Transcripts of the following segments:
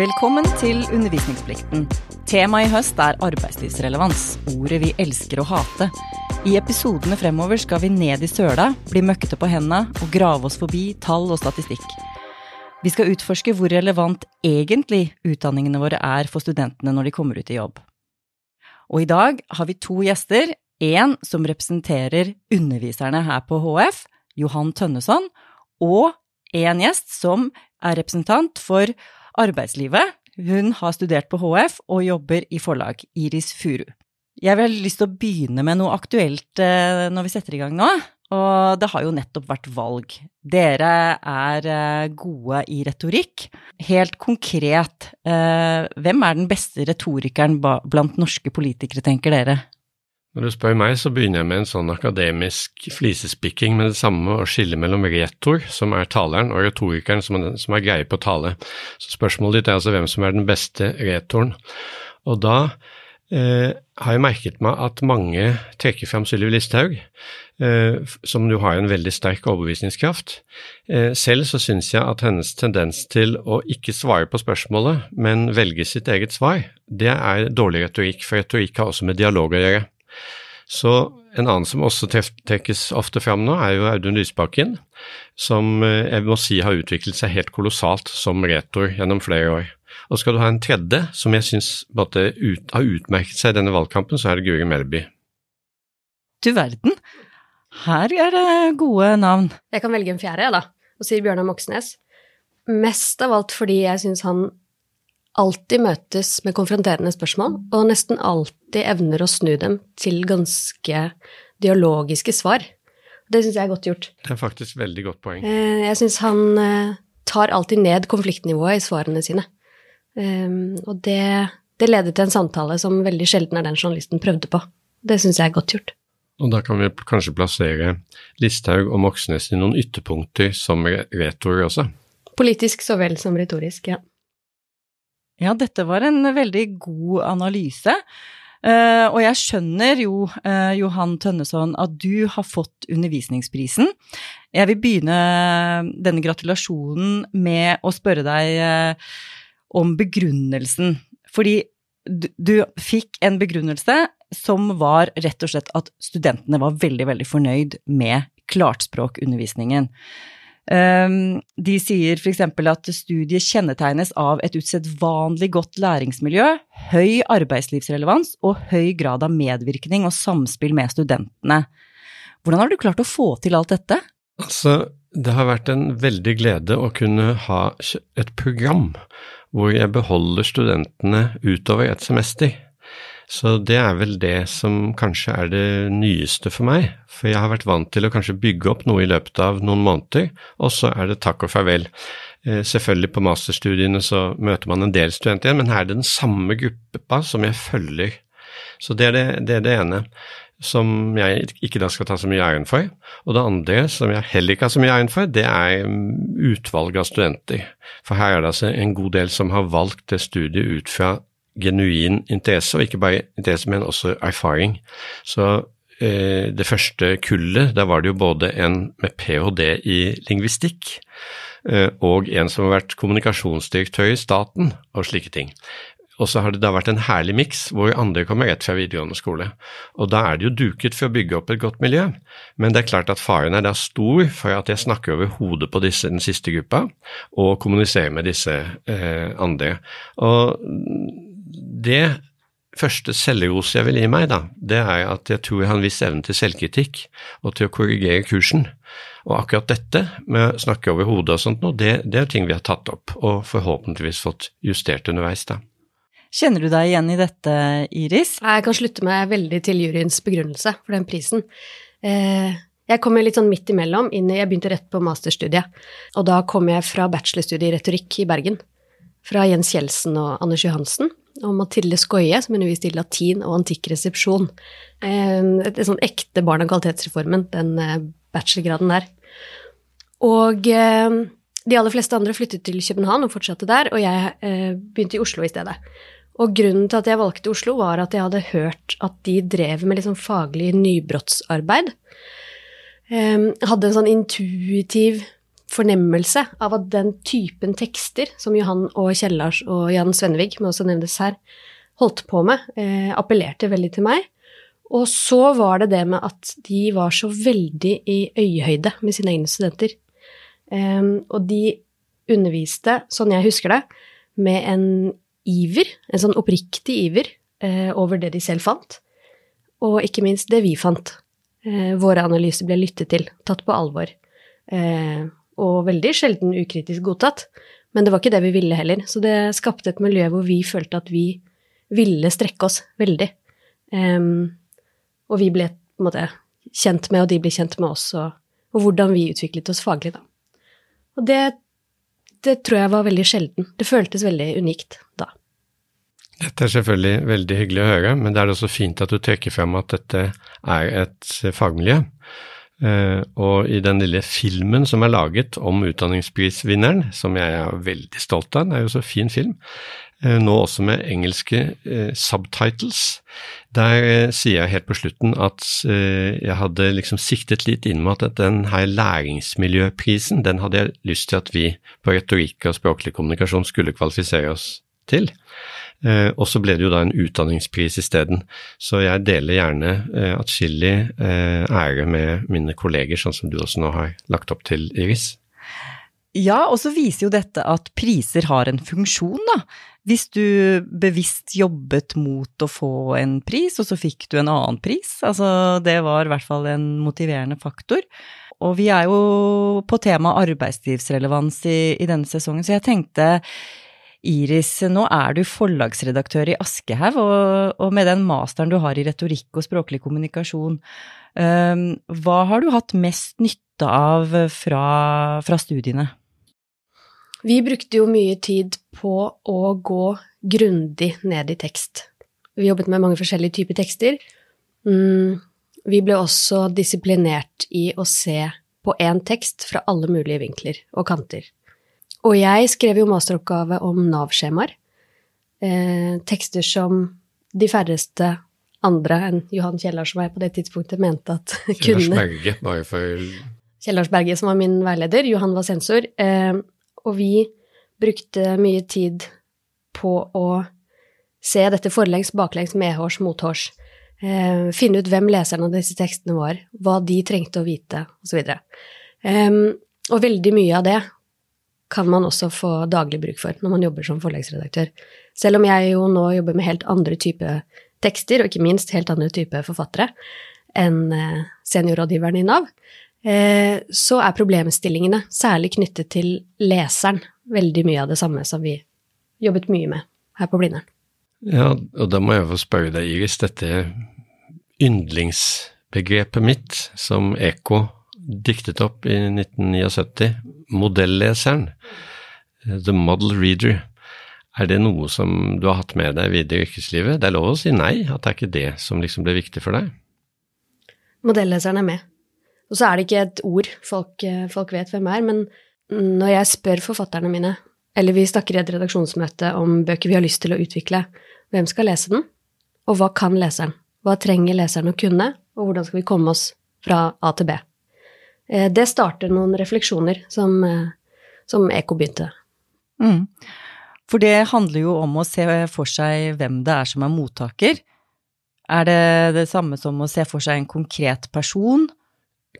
Velkommen til Undervisningsplikten. Temaet i høst er arbeidslivsrelevans, ordet vi elsker å hate. I episodene fremover skal vi ned i søla, bli møkkete på hendene og grave oss forbi tall og statistikk. Vi skal utforske hvor relevant egentlig utdanningene våre er for studentene når de kommer ut i jobb. Og i dag har vi to gjester, en som representerer underviserne her på HF, Johan Tønneson, og en gjest som er representant for arbeidslivet. Hun har studert på HF og jobber i forlag, Iris Furu. Jeg vil ha lyst til å begynne med noe aktuelt eh, når vi setter i gang nå. Og det har jo nettopp vært valg. Dere er eh, gode i retorikk. Helt konkret, eh, hvem er den beste retorikeren blant norske politikere, tenker dere? Når du spør meg, så begynner jeg med en sånn akademisk flisespikking med det samme å skille mellom retor, som er taleren, og retorikeren, som er, greie på tale. Så spørsmålet ditt er altså hvem som er den beste retoren. Og da eh, har jeg merket meg at mange trekker fram Sylvi Listhaug, eh, som jo har en veldig sterk overbevisningskraft. Eh, selv så syns jeg at hennes tendens til å ikke svare på spørsmålet, men velge sitt eget svar, det er dårlig retorikk, for retorikk har også med dialog å gjøre. Så en annen som også trekkes ofte fram nå, er jo Audun Lysbakken, som eh, jeg må si har utviklet seg helt kolossalt som retor gjennom flere år. Og skal du ha en tredje som jeg syns ut, har utmerket seg i denne valgkampen, så er det Guri Melby. Du verden, her er det gode navn. Jeg kan velge en fjerde, da, og sier Bjørnar Moxnes. Mest av alt fordi jeg syns han alltid møtes med konfronterende spørsmål, og nesten alltid evner å snu dem til ganske dialogiske svar. Det syns jeg er godt gjort. Det er faktisk veldig godt poeng. Eh, jeg syns han eh, tar alltid ned konfliktnivået i svarene sine. Ehm, og det, det leder til en samtale som veldig sjelden er den journalisten prøvde på. Det syns jeg er godt gjort. Og da kan vi kanskje plassere Listhaug og Moxnes i noen ytterpunkter som retorer også? Politisk så vel som retorisk, ja. Ja, dette var en veldig god analyse. Uh, og jeg skjønner jo, uh, Johan Tønneson, at du har fått undervisningsprisen. Jeg vil begynne denne gratulasjonen med å spørre deg uh, om begrunnelsen. Fordi du, du, fikk en begrunnelse som var rett og slett at studentene var veldig, veldig fornøyd med klartspråkundervisningen. Ehm, de sier f.eks. at studiet kjennetegnes av et usedvanlig godt læringsmiljø, høy arbeidslivsrelevans og høy grad av medvirkning og samspill med studentene. Hvordan har du klart å få til alt dette? Altså, det har vært en veldig glede å kunne ha et program hvor jeg beholder studentene utover et semester. Så det er vel det som kanskje er det nyeste for meg, for jeg har vært vant til å kanskje bygge opp noe i løpet av noen måneder, og så er det takk og farvel. Eh, selvfølgelig på masterstudiene så møter man en del studenter igjen, men her er det den samme gruppa som jeg følger. Så det er det, det, er det ene som jeg ikke da skal ta så mye æren for. Og det andre, som jeg heller ikke har så mye æren for, det er utvalget utvalg av studenter. For her er det altså en god del som har valgt det studiet ut fra genuin interesse, og ikke bare interesse, men også erfaring. Så eh, det første kullet, der var det jo både en med ph.d. i lingvistikk eh, og en som har vært kommunikasjonsdirektør i staten og slike ting. Og så har det da vært en herlig miks hvor andre kommer rett fra videregående skole. Og da er det jo duket for å bygge opp et godt miljø, men det er klart at faren er da stor for at jeg snakker over hodet på disse, den siste gruppa og kommuniserer med disse eh, andre. Og det første selvros jeg vil gi meg, da, det er at jeg tror jeg har en viss evne til selvkritikk og til å korrigere kursen. Og akkurat dette med å snakke over hodet og sånt noe, det, det er ting vi har tatt opp og forhåpentligvis fått justert underveis, da. Kjenner du deg igjen i dette, Iris? Jeg kan slutte meg veldig til juryens begrunnelse for den prisen. Eh, jeg kom litt sånn midt imellom. Inn, jeg begynte rett på masterstudiet. Og da kom jeg fra bachelorstudiet i retorikk i Bergen. Fra Jens Kjeldsen og Anders Johansen og Mathilde Skoie, som underviste i latin og antikk resepsjon. Eh, et, sånn ekte barn av kvalitetsreformen, den eh, bachelorgraden der. Og eh, de aller fleste andre flyttet til København og fortsatte der, og jeg begynte i Oslo i stedet. Og grunnen til at jeg valgte Oslo, var at jeg hadde hørt at de drev med liksom faglig nybrottsarbeid. hadde en sånn intuitiv fornemmelse av at den typen tekster som Johan og Kjellars og Jan Svennevig, men også nevnes her, holdt på med, eh, appellerte veldig til meg. Og så var det det med at de var så veldig i øyehøyde med sine egne studenter. Um, og de underviste, sånn jeg husker det, med en iver, en sånn oppriktig iver, uh, over det de selv fant. Og ikke minst det vi fant. Uh, våre analyser ble lyttet til, tatt på alvor. Uh, og veldig sjelden ukritisk godtatt. Men det var ikke det vi ville heller. Så det skapte et miljø hvor vi følte at vi ville strekke oss veldig. Um, og vi ble på en måte kjent med, og de ble kjent med oss, og, og hvordan vi utviklet oss faglig, da. Og det, det tror jeg var veldig sjelden. Det føltes veldig unikt da. Dette er selvfølgelig veldig hyggelig å høre, men det er også fint at du trekker frem at dette er et fagmiljø. Uh, og i den lille filmen som er laget om utdanningsprisvinneren, som jeg er veldig stolt av, den er jo så fin film, uh, nå også med engelske uh, subtitles, der sier jeg helt på slutten at jeg hadde liksom siktet litt inn mot at den her læringsmiljøprisen, den hadde jeg lyst til at vi på retorikk og språklig kommunikasjon skulle kvalifisere oss til. Eh, og så ble det jo da en utdanningspris isteden. Så jeg deler gjerne eh, atskillig eh, ære med mine kolleger, sånn som du også nå har lagt opp til, Iris. Ja, og så viser jo dette at priser har en funksjon, da. Hvis du bevisst jobbet mot å få en pris, og så fikk du en annen pris. Altså, det var i hvert fall en motiverende faktor. Og vi er jo på temaet arbeidslivsrelevans i, i denne sesongen, så jeg tenkte Iris, nå er du forlagsredaktør i Aschehoug, og, og, med den masteren du har i retorikk og språklig kommunikasjon, um, hva har du hatt mest nytte av fra, fra, studiene? Vi brukte jo mye tid på å gå grundig ned i tekst. Vi jobbet med mange forskjellige typer tekster. Mm, vi ble også disiplinert i å se på én tekst fra alle mulige vinkler og kanter. Og jeg skrev jo masteroppgave om Nav-skjemaer. Eh, tekster som de færreste andre enn Johan Kjellars som jeg på det tidspunktet mente at kunne Berge, bare for Kjellars Berge, som var min veileder. Johan var sensor. Eh, og vi brukte mye tid på å se dette forlengs, baklengs, medhårs, mothårs. Eh, finne ut hvem leserne av disse tekstene var, hva de trengte å vite, osv. Eh, og veldig mye av det kan man også få daglig bruk for når man jobber som forlagsredaktør. Selv om jeg jo nå jobber med helt andre typer tekster, og ikke minst helt andre typer forfattere enn eh, seniorrådgiveren i Nav, eh, så er problemstillingene, særlig knyttet til leseren, veldig mye av det samme som vi jobbet mye med her på Blindern. Ja, og da må jeg få spørre deg, Iris, dette yndlingsbegrepet mitt som eko diktet opp i 1979, Modelleseren, The Model Reader. Er det noe som du har hatt med deg videre i yrkeslivet? Det er lov å si nei, at det er ikke det som liksom ble viktig for deg? Modelleseren er med. Og så er det ikke et ord folk, folk vet hvem er, men når jeg spør forfatterne mine, eller vi snakker i et redaksjonsmøte om bøker vi har lyst til å utvikle, hvem skal lese den, og hva kan leseren? Hva trenger leseren å kunne, og hvordan skal vi komme oss fra A til B? Eh, det starter noen refleksjoner som, eh, som Eko begynte. Mm. For det handler jo om å se for seg hvem det er som er mottaker. Er det det samme som å se for seg en konkret person?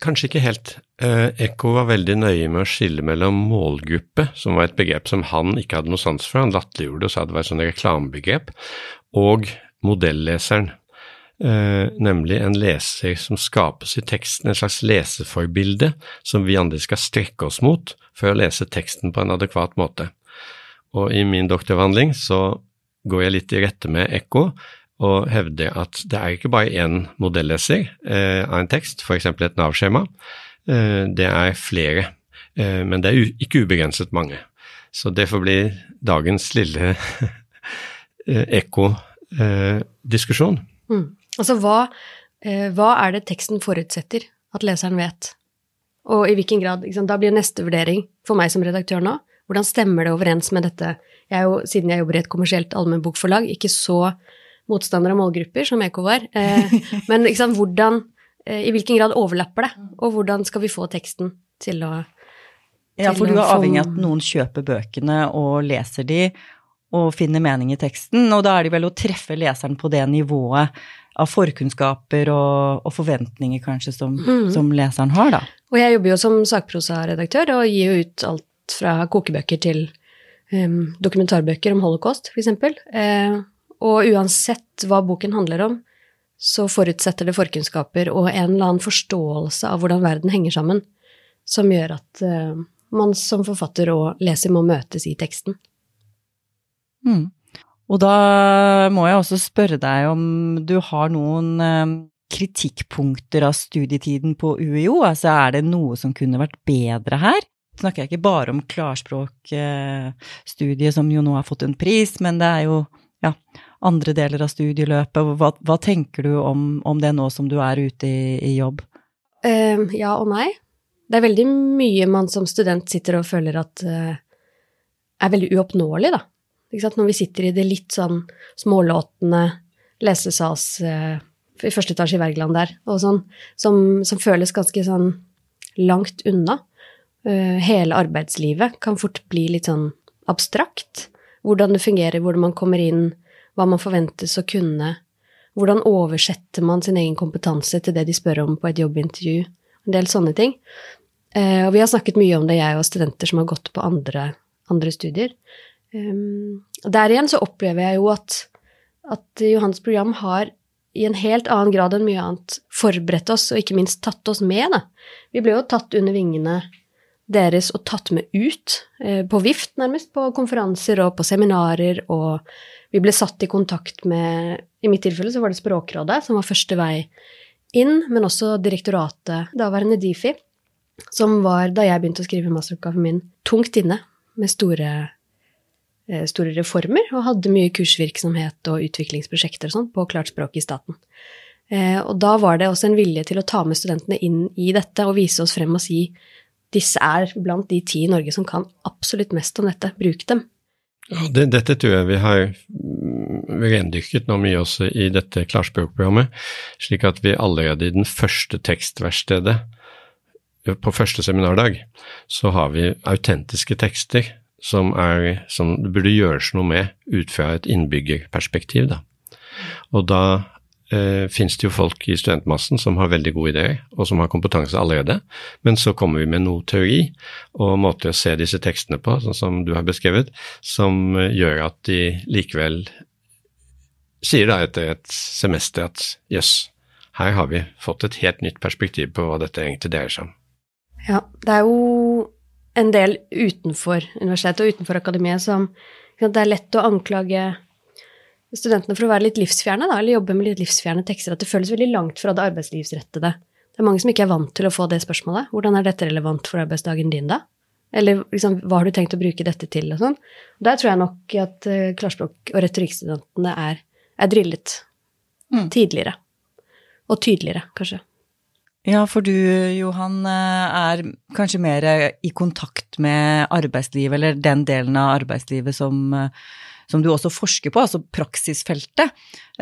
Kanskje ikke helt. Eh, Ekko var veldig nøye med å skille mellom målgruppe, som var et begrep som han ikke hadde noe sans for, han latterliggjorde det og sa det var et sånt reklamebegrep, og modelleseren. Uh, nemlig en leser som skapes i teksten, en slags leseforbilde som vi andre skal strekke oss mot for å lese teksten på en adekvat måte. Og i min doktoravhandling så går jeg litt i rette med ekko og hevder at det er ikke bare én modelleser uh, av en tekst, f.eks. et Nav-skjema, uh, det er flere, men det er ikke ubegrenset mange. Så det får bli dagens lille ekko-diskusjon. Mm. Altså hva, eh, hva er det teksten forutsetter at leseren vet? Og i hvilken grad? Da blir neste vurdering for meg som redaktør nå, hvordan stemmer det overens med dette? Jeg er jo, siden jeg jobber i et kommersielt allmennbokforlag, ikke så motstander av målgrupper som EK var. Eh, men liksom, hvordan, eh, i hvilken grad overlapper det, og hvordan skal vi få teksten til å Ja, for du er avhengig av at noen kjøper bøkene og leser de, og finner mening i teksten, og da er det vel å treffe leseren på det nivået av forkunnskaper og, og forventninger kanskje som, mm. som, leseren har, da. Og jeg jobber jo som sakprosaredaktør og gir jo ut alt fra kokebøker til um, dokumentarbøker om holocaust, f.eks. Uh, og uansett hva boken handler om, så forutsetter det forkunnskaper og en eller annen forståelse av hvordan verden henger sammen, som gjør at uh, man som forfatter og leser må møtes i teksten. Mm. Og da må jeg også spørre deg om du har noen eh, kritikkpunkter av studietiden på UiO? Altså er det noe som kunne vært bedre her? Snakker jeg ikke bare om klarspråkstudiet som jo nå har fått en pris, men det er jo ja, andre deler av studieløpet. Hva, hva tenker du om, om, det nå som du er ute i, i jobb? Uh, ja og nei. Det er veldig mye man som student sitter og føler at uh, er veldig uoppnåelig, da. Når vi sitter i det litt sånn smålåtende lesesals eh, i første etasje i Wergeland der, sånn, som, som, føles ganske sånn langt unna. Eh, hele arbeidslivet kan fort bli litt sånn abstrakt. Hvordan det fungerer, hvordan man kommer inn, hva man forventes å kunne. Hvordan oversetter man sin egen kompetanse til det de spør om på et jobbintervju? En del sånne ting. Eh, og vi har snakket mye om det, jeg og studenter som har gått på andre, andre studier. Um, der igjen så opplever jeg jo at, at Johans program har i en helt annen grad enn mye annet forberedt oss, og ikke minst tatt oss med. Da. Vi ble jo tatt under vingene deres og tatt med ut, eh, på vift nærmest, på konferanser og på seminarer, og vi ble satt i kontakt med I mitt tilfelle så var det Språkrådet som var første vei inn, men også direktoratet, daværende Difi, som var, da jeg begynte å skrive masteroppgaven min, tungt inne med store store reformer, og hadde mye kursvirksomhet og utviklingsprosjekter og sånn på klart språk i staten. Eh, og da var det også en vilje til å ta med studentene inn i dette og vise oss frem og si disse er blant de ti i Norge som kan absolutt mest om dette, bruk dem. Ja, det, dette tror jeg vi har mm, rendyrket nå mye også i dette klarspråkprogrammet, slik at vi allerede i den første tekstverkstedet på første seminardag, så har vi autentiske tekster som, er, som det burde gjøres noe med ut fra et innbyggerperspektiv. Da. Og da eh, finnes det jo folk i studentmassen som har veldig gode ideer, og som har kompetanse allerede, men så kommer vi med noe teori og måter å se disse tekstene på, sånn som du har beskrevet, som eh, gjør at de likevel sier da etter et semester at jøss, yes, her har vi fått et helt nytt perspektiv på hva dette egentlig dreier seg om. Ja, det er jo en del utenfor universitetet og utenfor akademiet som Det er lett å anklage studentene for å være litt livsfjerne, da, eller jobbe med litt livsfjerne tekster, at det føles veldig langt fra det arbeidslivsrettede. Det er mange som ikke er vant til å få det spørsmålet. Hvordan er dette relevant for arbeidsdagen din, da? Eller liksom, hva har du tenkt å bruke dette til, og sånn. Der tror jeg nok at uh, klarspråk- og retorikkstudentene er, er drillet mm. tidligere. Og tydeligere, kanskje. Ja, for du Johan eh, er kanskje mer i kontakt med arbeidslivet, eller den delen av arbeidslivet som, eh, som du også forsker på, altså praksisfeltet,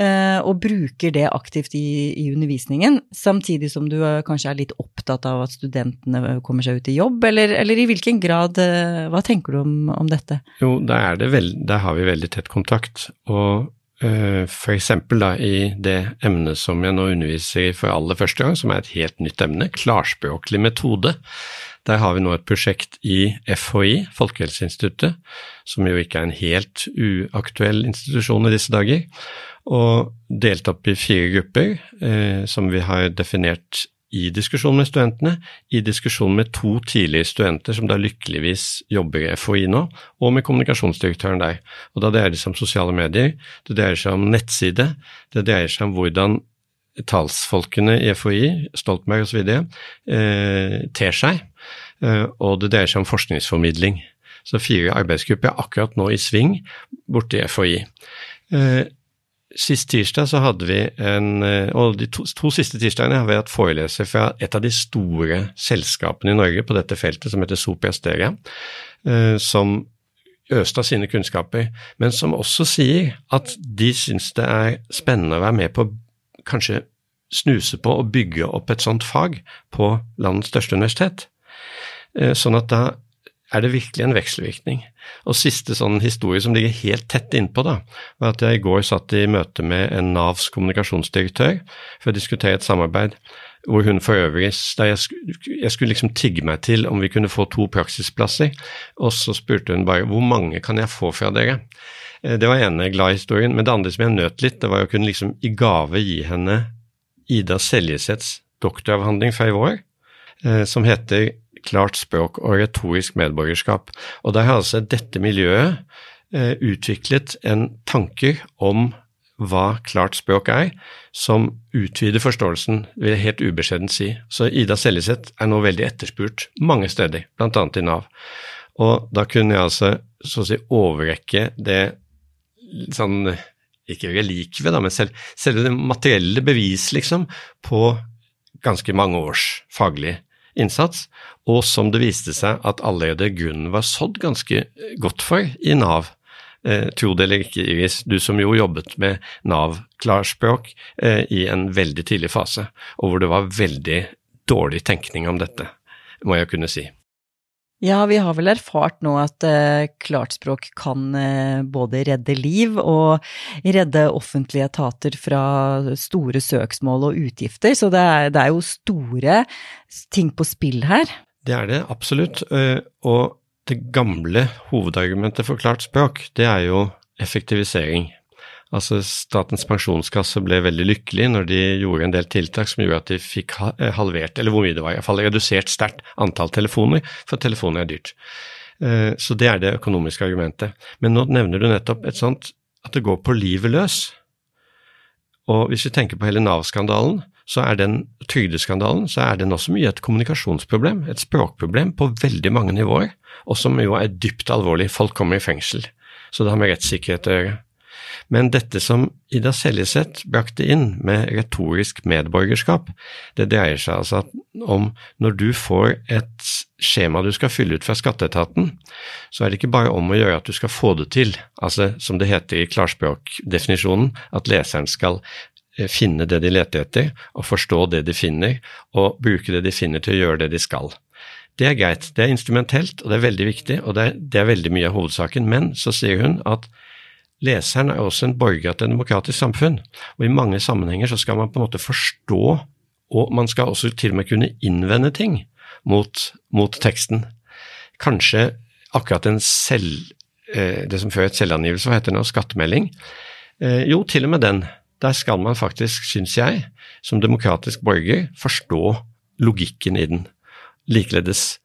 eh, og bruker det aktivt i, i, undervisningen, samtidig som du kanskje er litt opptatt av at studentene kommer seg ut i jobb, eller, eller i hvilken grad, hva tenker du om, om dette? Jo, der, veld, da har vi veldig tett kontakt, og Eh, for eksempel da i det emnet som jeg nå underviser i for aller første gang, som er et helt nytt emne, klarspråklig metode. Der har vi nå et prosjekt i FHI, Folkehelseinstituttet, som jo ikke er en helt uaktuell institusjon i disse dager, og delt opp i fire grupper eh, som vi har definert i diskusjon med studentene, i diskusjon med to tidligere studenter som da lykkeligvis jobber i FHI nå, og med kommunikasjonsdirektøren der. Og Da dreier det seg om sosiale medier, det dreier seg om nettside, det dreier seg om hvordan talsfolkene i FHI, Stoltenberg osv., eh, ter seg, eh, og det dreier seg om forskningsformidling. Så fire arbeidsgrupper er akkurat nå i sving borte i FHI. Eh, Sist tirsdag så hadde vi en eh, Og de to, to siste tirsdagene har vi hatt foreleser fra et av de store selskapene i Norge på dette feltet, som heter Sopia Steria, eh, som øste av sine kunnskaper, men som også sier at de syns det er spennende å være med på kanskje snuse på og bygge opp et sånt fag på landets største universitet. Eh, sånn at da er det virkelig en vekselvirkning? Og siste sånn historie som ligger helt tett innpå, da, var at jeg i går satt i møte med en Navs kommunikasjonsdirektør for å diskutere et samarbeid hvor hun for øvrig jeg, jeg, skulle liksom tigge meg til om vi kunne få to praksisplasser, og så spurte hun bare hvor mange kan jeg få fra dere? Eh, det var ene glad historien, men det andre som jeg nøt litt, det var å kunne liksom i gave gi henne Ida Seljeseths doktoravhandling fra i vår, eh, som heter Klart språk og retorisk medborgerskap. Og der har altså dette miljøet eh, utviklet en tanker om hva klart språk er, som utvider forståelsen, vil jeg helt ubeskjedent si. Så Ida Seljeseth er nå veldig etterspurt mange steder, bl.a. i Nav. Og da kunne jeg altså så å si overrekke det sånn ikke relikvet, da, men selv, selve det materielle bevis, liksom, på ganske mange års faglig innsats, og som det viste seg at allerede grunnen var sådd ganske godt for i Nav eh, tro det eller ikke, Iris, du som jo jobbet med Nav-klarspråk eh, i en veldig tidlig fase, og hvor det var veldig dårlig tenkning om dette, må jeg kunne si. Ja, vi har vel erfart nå at eh, klartspråk kan eh, både redde liv og redde offentlige etater fra store søksmål og utgifter, så det er, det er jo store ting på spill her. Det er det absolutt, eh, og det gamle hovedargumentet for klart språk, det er jo effektivisering. Altså Statens pensjonskasse ble veldig lykkelig når de gjorde en del tiltak som gjorde at de fikk eh, halvert, eller hvor mye det var, iallfall redusert sterkt antall telefoner, for telefoner er dyrt. Eh, så det er det økonomiske argumentet. Men nå nevner du nettopp et sånt at det går på livet løs. Og hvis vi tenker på hele Nav-skandalen, så er den trygdeskandalen så er den også mye et kommunikasjonsproblem, et språkproblem på veldig mange nivåer og som jo er dypt alvorlig. Folk kommer i fengsel. Så det har med rettssikkerhet å gjøre. Men dette som Ida Seljeseth brakte inn med retorisk medborgerskap, det dreier seg altså om når du får et skjema du skal fylle ut fra skatteetaten, så er det ikke bare om å gjøre at du skal få det til, altså som det heter i klarspråkdefinisjonen, at leseren skal eh, finne det de leter etter, og forstå det de finner, og bruke det de finner til å gjøre det de skal. Det er greit, det er instrumentelt, og det er veldig viktig, og det er, det er veldig mye av hovedsaken. Men så sier hun at leseren er også en borger til et demokratisk samfunn, og i mange sammenhenger så skal man på en måte forstå, og man skal også til og med kunne innvende ting mot, mot teksten. Kanskje akkurat en selv, eh, det som før het selvangivelse, hva heter det nå, skattemelding? Eh, jo, til og med den. Der skal man faktisk, syns jeg, som demokratisk borger, forstå logikken i den likeledes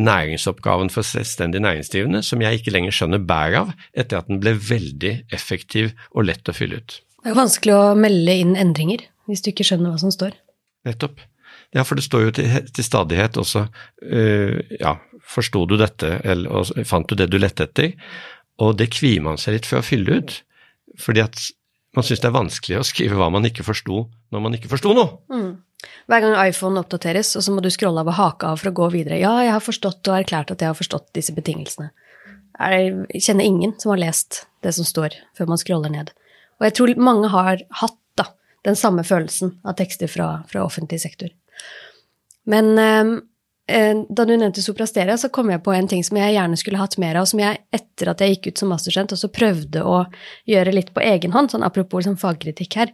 næringsoppgaven for selvstendig næringsdrivende, som jeg ikke lenger skjønner bæret av, etter at den ble veldig effektiv og lett å fylle ut. Det er jo vanskelig å melde inn endringer hvis du ikke skjønner hva som står. Nettopp. Ja, for det står jo til, til stadighet også uh, ja, forsto du dette, eller og, fant du det du lette etter? Og det kvier man seg litt for å fylle ut, fordi at man syns det er vanskelig å skrive hva man ikke forsto når man ikke forsto noe. Mm. Hver gang iPhone oppdateres, og så må du scrolle av og hake av for å gå videre. Ja, jeg har forstått og erklært at jeg har forstått disse betingelsene. Jeg kjenner ingen som har lest det som står, før man scroller ned. Og jeg tror mange har hatt da, den samme følelsen av tekster fra, fra offentlig sektor. Men um, Eh, da du nevnte Soprasteria, så kom jeg på en ting som jeg gjerne skulle hatt mer av, som jeg etter at jeg gikk ut som masterstudent, også prøvde å gjøre litt på egen hånd, sånn apropos sånn fagkritikk her.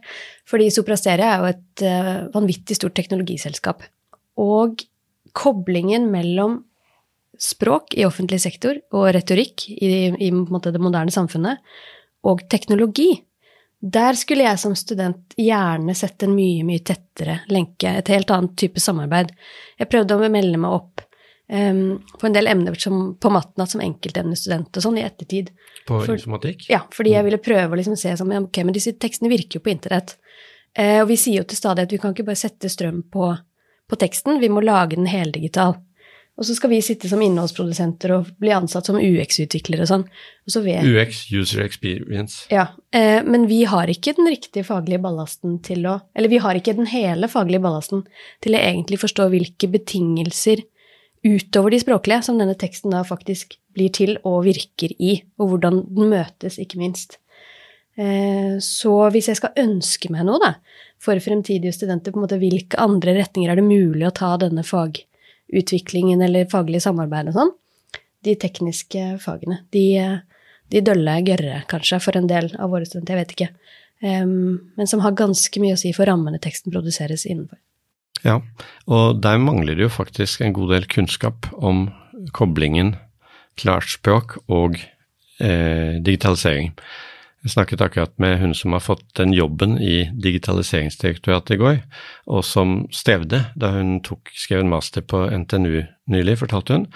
Fordi Soprasteria er jo et uh, vanvittig stort teknologiselskap. Og koblingen mellom språk i offentlig sektor og retorikk i, i det moderne samfunnet, og teknologi, der skulle jeg som student gjerne sett en mye, mye tettere lenke, et helt annet type samarbeid. Jeg prøvde å melde meg opp um, på en del emner som, på Matnat som enkeltemnestudent og sånn i ettertid. På For, informatikk? Ja, fordi jeg ville prøve å liksom se sånn, ok, men disse tekstene virker jo på internett. Uh, og vi sier jo til stadighet at vi kan ikke bare sette strøm på, på teksten, vi må lage den heldigital. Og så skal vi sitte som innholdsprodusenter og bli ansatt som UX-utviklere og sånn. UX, user experience. Ja, eh, men vi har ikke den riktige faglige ballasten til å Eller vi har ikke den hele faglige ballasten til å egentlig forstå hvilke betingelser utover de språklige som denne teksten da faktisk blir til og virker i, og hvordan den møtes, ikke minst. Eh, så hvis jeg skal ønske meg noe, da, for fremtidige studenter, på en måte, hvilke andre retninger er det mulig å ta denne fag utviklingen eller faglig samarbeid og sånn, de tekniske fagene. De, de dølle gørre, kanskje, for en del av våre studenter, jeg vet ikke. Um, men som har ganske mye å si for rammene teksten produseres innenfor. Ja, og der mangler det jo faktisk en god del kunnskap om koblingen klarspråk og eh, digitalisering. Jeg snakket akkurat med hun som har fått den jobben i Digitaliseringsdirektoratet i går, og som strevde da hun tok, skrev en master på NTNU nylig, fortalte hun.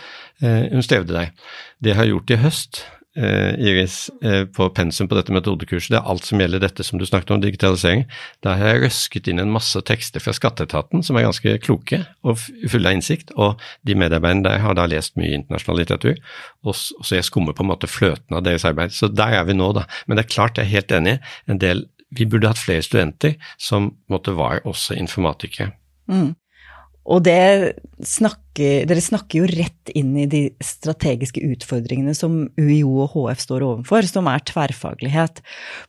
Eh, hun strevde der. Det jeg har gjort i høst, Iris, eh, på pensum på dette metodekurset, det er alt som gjelder dette som du snakket om, digitalisering. Der har jeg røsket inn en masse tekster fra skatteetaten som er ganske kloke og fulle av innsikt, og de medarbeiderne der har da lest mye internasjonal litteratur, og så jeg skummer på en måte fløten av deres arbeid. Så der er vi nå, da. Men det er klart, jeg er helt enig, en del vi burde hatt flere studenter som måtte var også informatikere. Mm. Og snakker, dere snakker jo rett inn i de strategiske utfordringene som UiO og HF står overfor, som er tverrfaglighet.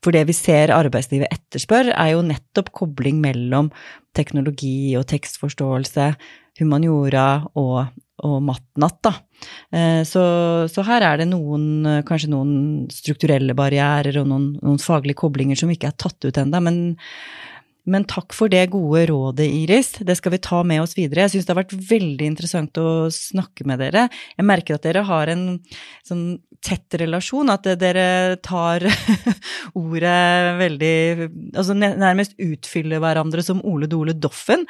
For det vi ser arbeidslivet etterspør, er jo nettopp kobling mellom teknologi og tekstforståelse, humaniora og, og matnatt, da. Eh, så, så, her er det noen, kanskje noen strukturelle barrierer og noen, noen faglige koblinger som ikke er tatt ut ennå, men men takk for det gode rådet, Iris. Det skal vi ta med oss videre. Jeg syns det har vært veldig interessant å snakke med dere. Jeg merker at dere har en sånn tett relasjon, at dere tar ordet veldig Altså nærmest utfyller hverandre som Ole Dole Doffen,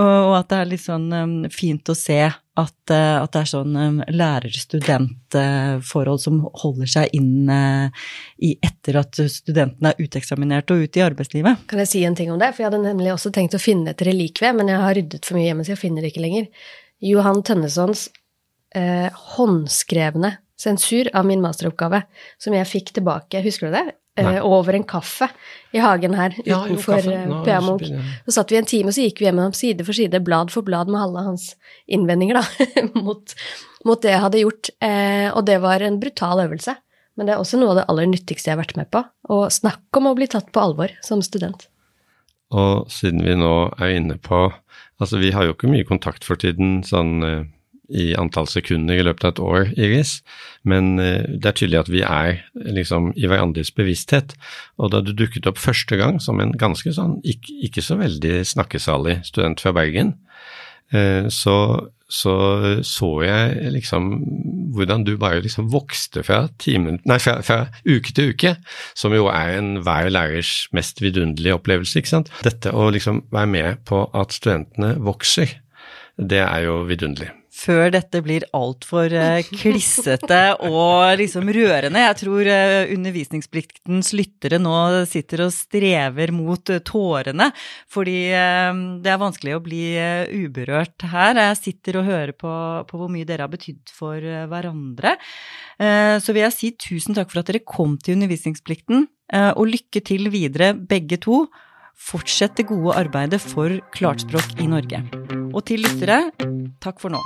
og at det er litt sånn um, fint å se at, eh, at, det er sånn um, lærer-student-forhold som holder seg inn i etter at studentene er uteksaminert og ute i arbeidslivet. Kan jeg si en ting om det? For jeg hadde nemlig også tenkt å finne et relikvie, men jeg har ryddet for mye hjemme, så jeg finner det ikke lenger. Johan Tønnessons eh, håndskrevne sensur av min masteroppgave, som jeg fikk tilbake, husker du det? Eh, over en kaffe i hagen her ja, utenfor PA Munch. Så satt vi en time, og så gikk vi gjennom side for side, blad for blad, med alle hans innvendinger da, mot, mot, det jeg hadde gjort. Eh, og det var en brutal øvelse. Men det er også noe av det aller nyttigste jeg har vært med på. Og snakk om å bli tatt på alvor som student. Og siden vi nå er inne på Altså, vi har jo ikke mye kontakt for tiden sånn eh, i antall sekunder i løpet av et år, Iris, men eh, det er tydelig at vi er liksom i hverandres bevissthet. Og da du dukket opp første gang som en ganske sånn ikke, ikke så veldig snakkesalig student fra Bergen, eh, så, så, så jeg liksom hvordan du bare liksom vokste fra, timen, nei, fra, fra uke til uke, som jo er enhver lærers mest vidunderlige opplevelse. ikke sant? Dette å liksom være med på at studentene vokser, det er jo vidunderlig før dette blir altfor uh, klissete og liksom rørende. Jeg tror uh, undervisningspliktens lyttere nå sitter og strever mot uh, tårene, fordi det er vanskelig å bli uberørt her. Jeg sitter og hører på, på hvor mye dere har betydd for hverandre. Så vil jeg si tusen takk for at dere kom til Undervisningsplikten, og lykke til videre, begge to. Fortsett det gode arbeidet for klartspråk i Norge. Og til lyttere, takk for nå.